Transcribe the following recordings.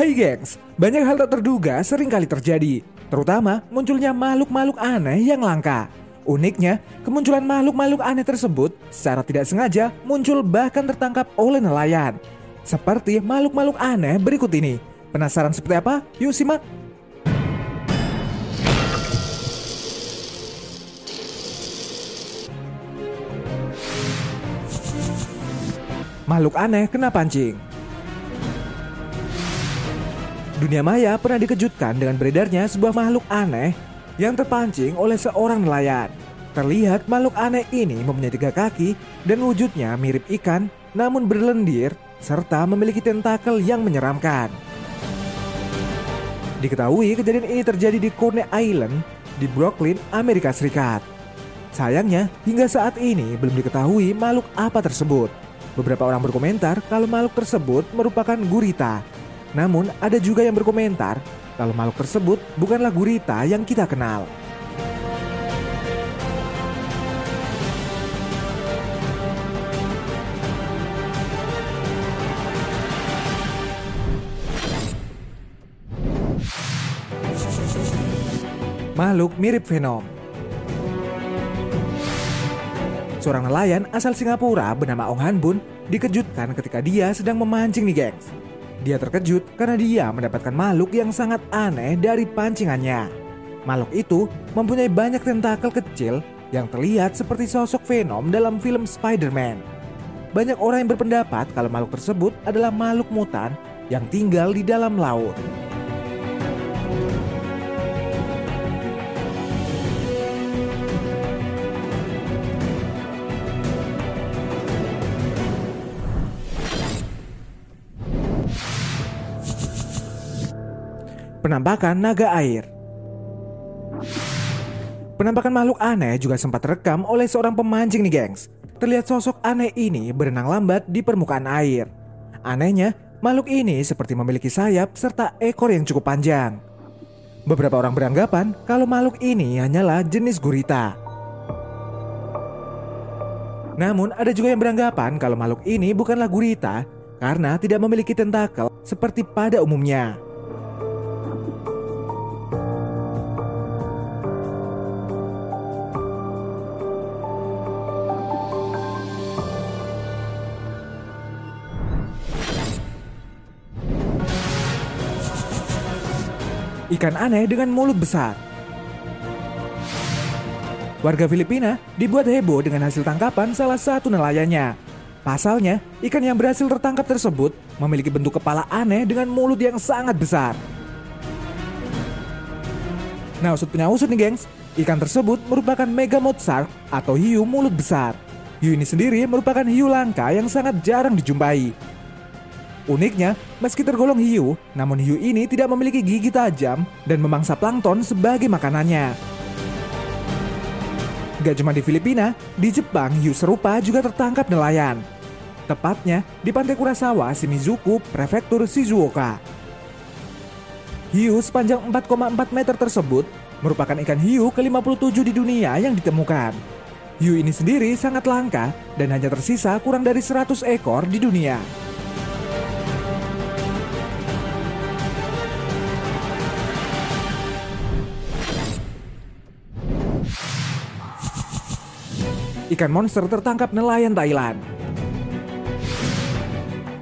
Hai gengs, banyak hal tak terduga sering kali terjadi, terutama munculnya makhluk-makhluk aneh yang langka. Uniknya, kemunculan makhluk-makhluk aneh tersebut secara tidak sengaja muncul bahkan tertangkap oleh nelayan. Seperti makhluk-makhluk aneh berikut ini. Penasaran seperti apa? Yuk simak! Makhluk aneh kena pancing. Dunia maya pernah dikejutkan dengan beredarnya sebuah makhluk aneh yang terpancing oleh seorang nelayan. Terlihat makhluk aneh ini mempunyai tiga kaki dan wujudnya mirip ikan namun berlendir serta memiliki tentakel yang menyeramkan. Diketahui kejadian ini terjadi di Corne Island di Brooklyn, Amerika Serikat. Sayangnya, hingga saat ini belum diketahui makhluk apa tersebut. Beberapa orang berkomentar kalau makhluk tersebut merupakan gurita. Namun ada juga yang berkomentar kalau makhluk tersebut bukanlah gurita yang kita kenal. Makhluk mirip Venom. Seorang nelayan asal Singapura bernama Ong Han Bun dikejutkan ketika dia sedang memancing nih gengs. Dia terkejut karena dia mendapatkan makhluk yang sangat aneh dari pancingannya. Makhluk itu mempunyai banyak tentakel kecil yang terlihat seperti sosok Venom dalam film Spider-Man. Banyak orang yang berpendapat kalau makhluk tersebut adalah makhluk mutan yang tinggal di dalam laut. Penampakan naga air. Penampakan makhluk aneh juga sempat terekam oleh seorang pemancing nih gengs. Terlihat sosok aneh ini berenang lambat di permukaan air. Anehnya, makhluk ini seperti memiliki sayap serta ekor yang cukup panjang. Beberapa orang beranggapan kalau makhluk ini hanyalah jenis gurita. Namun ada juga yang beranggapan kalau makhluk ini bukanlah gurita karena tidak memiliki tentakel seperti pada umumnya. Ikan aneh dengan mulut besar. Warga Filipina dibuat heboh dengan hasil tangkapan salah satu nelayannya. Pasalnya, ikan yang berhasil tertangkap tersebut memiliki bentuk kepala aneh dengan mulut yang sangat besar. Nah, usut punya usut nih gengs, ikan tersebut merupakan megamouth shark atau hiu mulut besar. Hiu ini sendiri merupakan hiu langka yang sangat jarang dijumpai. Uniknya, meski tergolong hiu, namun hiu ini tidak memiliki gigi tajam dan memangsa plankton sebagai makanannya. Gak cuma di Filipina, di Jepang hiu serupa juga tertangkap nelayan. Tepatnya di pantai Kurasawa, Shimizuku, prefektur Shizuoka. Hiu sepanjang 4,4 meter tersebut merupakan ikan hiu ke-57 di dunia yang ditemukan. Hiu ini sendiri sangat langka dan hanya tersisa kurang dari 100 ekor di dunia. Ikan monster tertangkap nelayan Thailand.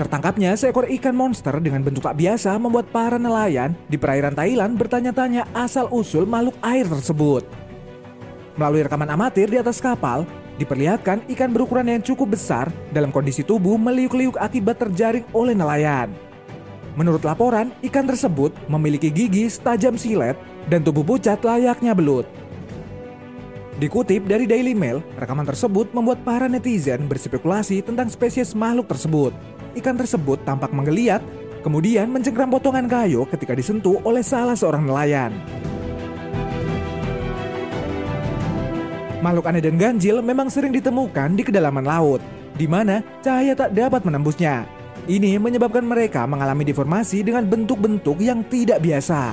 Tertangkapnya seekor ikan monster dengan bentuk tak biasa membuat para nelayan di perairan Thailand bertanya-tanya asal-usul makhluk air tersebut. Melalui rekaman amatir di atas kapal, diperlihatkan ikan berukuran yang cukup besar dalam kondisi tubuh meliuk-liuk akibat terjaring oleh nelayan. Menurut laporan, ikan tersebut memiliki gigi setajam silet dan tubuh pucat layaknya belut. Dikutip dari Daily Mail, rekaman tersebut membuat para netizen berspekulasi tentang spesies makhluk tersebut. Ikan tersebut tampak menggeliat kemudian mencengkram potongan kayu ketika disentuh oleh salah seorang nelayan. Makhluk aneh dan ganjil memang sering ditemukan di kedalaman laut, di mana cahaya tak dapat menembusnya. Ini menyebabkan mereka mengalami deformasi dengan bentuk-bentuk yang tidak biasa.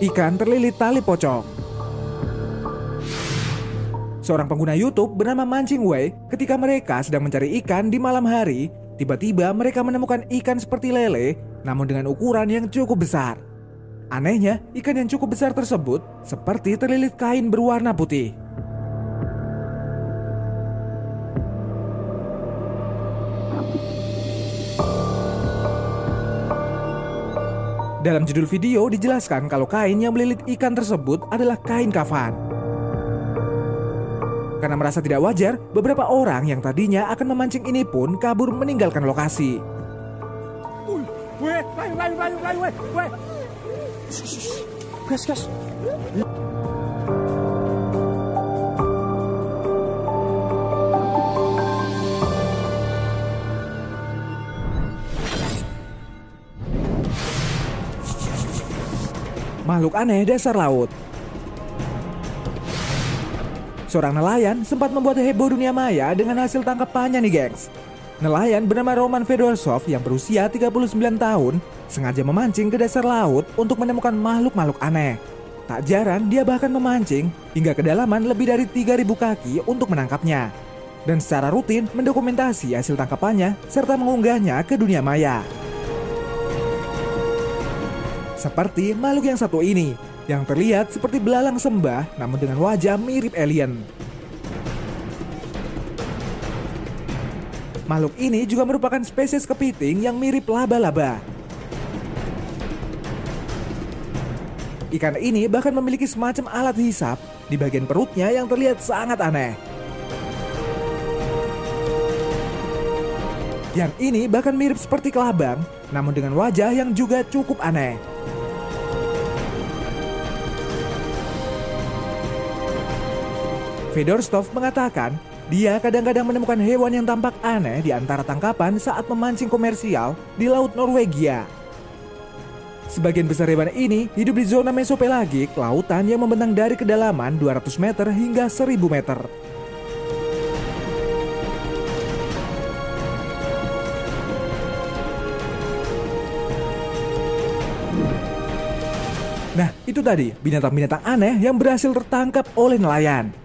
Ikan terlilit tali pocong. Seorang pengguna YouTube bernama Mancing Wei ketika mereka sedang mencari ikan di malam hari, tiba-tiba mereka menemukan ikan seperti lele namun dengan ukuran yang cukup besar. Anehnya, ikan yang cukup besar tersebut seperti terlilit kain berwarna putih. Dalam judul video dijelaskan kalau kain yang melilit ikan tersebut adalah kain kafan. Karena merasa tidak wajar, beberapa orang yang tadinya akan memancing ini pun kabur meninggalkan lokasi. Makhluk aneh dasar laut. Seorang nelayan sempat membuat heboh dunia maya dengan hasil tangkapannya nih gengs. Nelayan bernama Roman Fedorsov yang berusia 39 tahun sengaja memancing ke dasar laut untuk menemukan makhluk-makhluk aneh. Tak jarang dia bahkan memancing hingga kedalaman lebih dari 3000 kaki untuk menangkapnya. Dan secara rutin mendokumentasi hasil tangkapannya serta mengunggahnya ke dunia maya. Seperti makhluk yang satu ini, yang terlihat seperti belalang sembah namun dengan wajah mirip alien. Makhluk ini juga merupakan spesies kepiting yang mirip laba-laba. Ikan ini bahkan memiliki semacam alat hisap di bagian perutnya yang terlihat sangat aneh. Yang ini bahkan mirip seperti kelabang, namun dengan wajah yang juga cukup aneh. Fedorstov mengatakan, dia kadang-kadang menemukan hewan yang tampak aneh di antara tangkapan saat memancing komersial di Laut Norwegia. Sebagian besar hewan ini hidup di zona mesopelagik, lautan yang membentang dari kedalaman 200 meter hingga 1000 meter. Nah, itu tadi binatang-binatang aneh yang berhasil tertangkap oleh nelayan.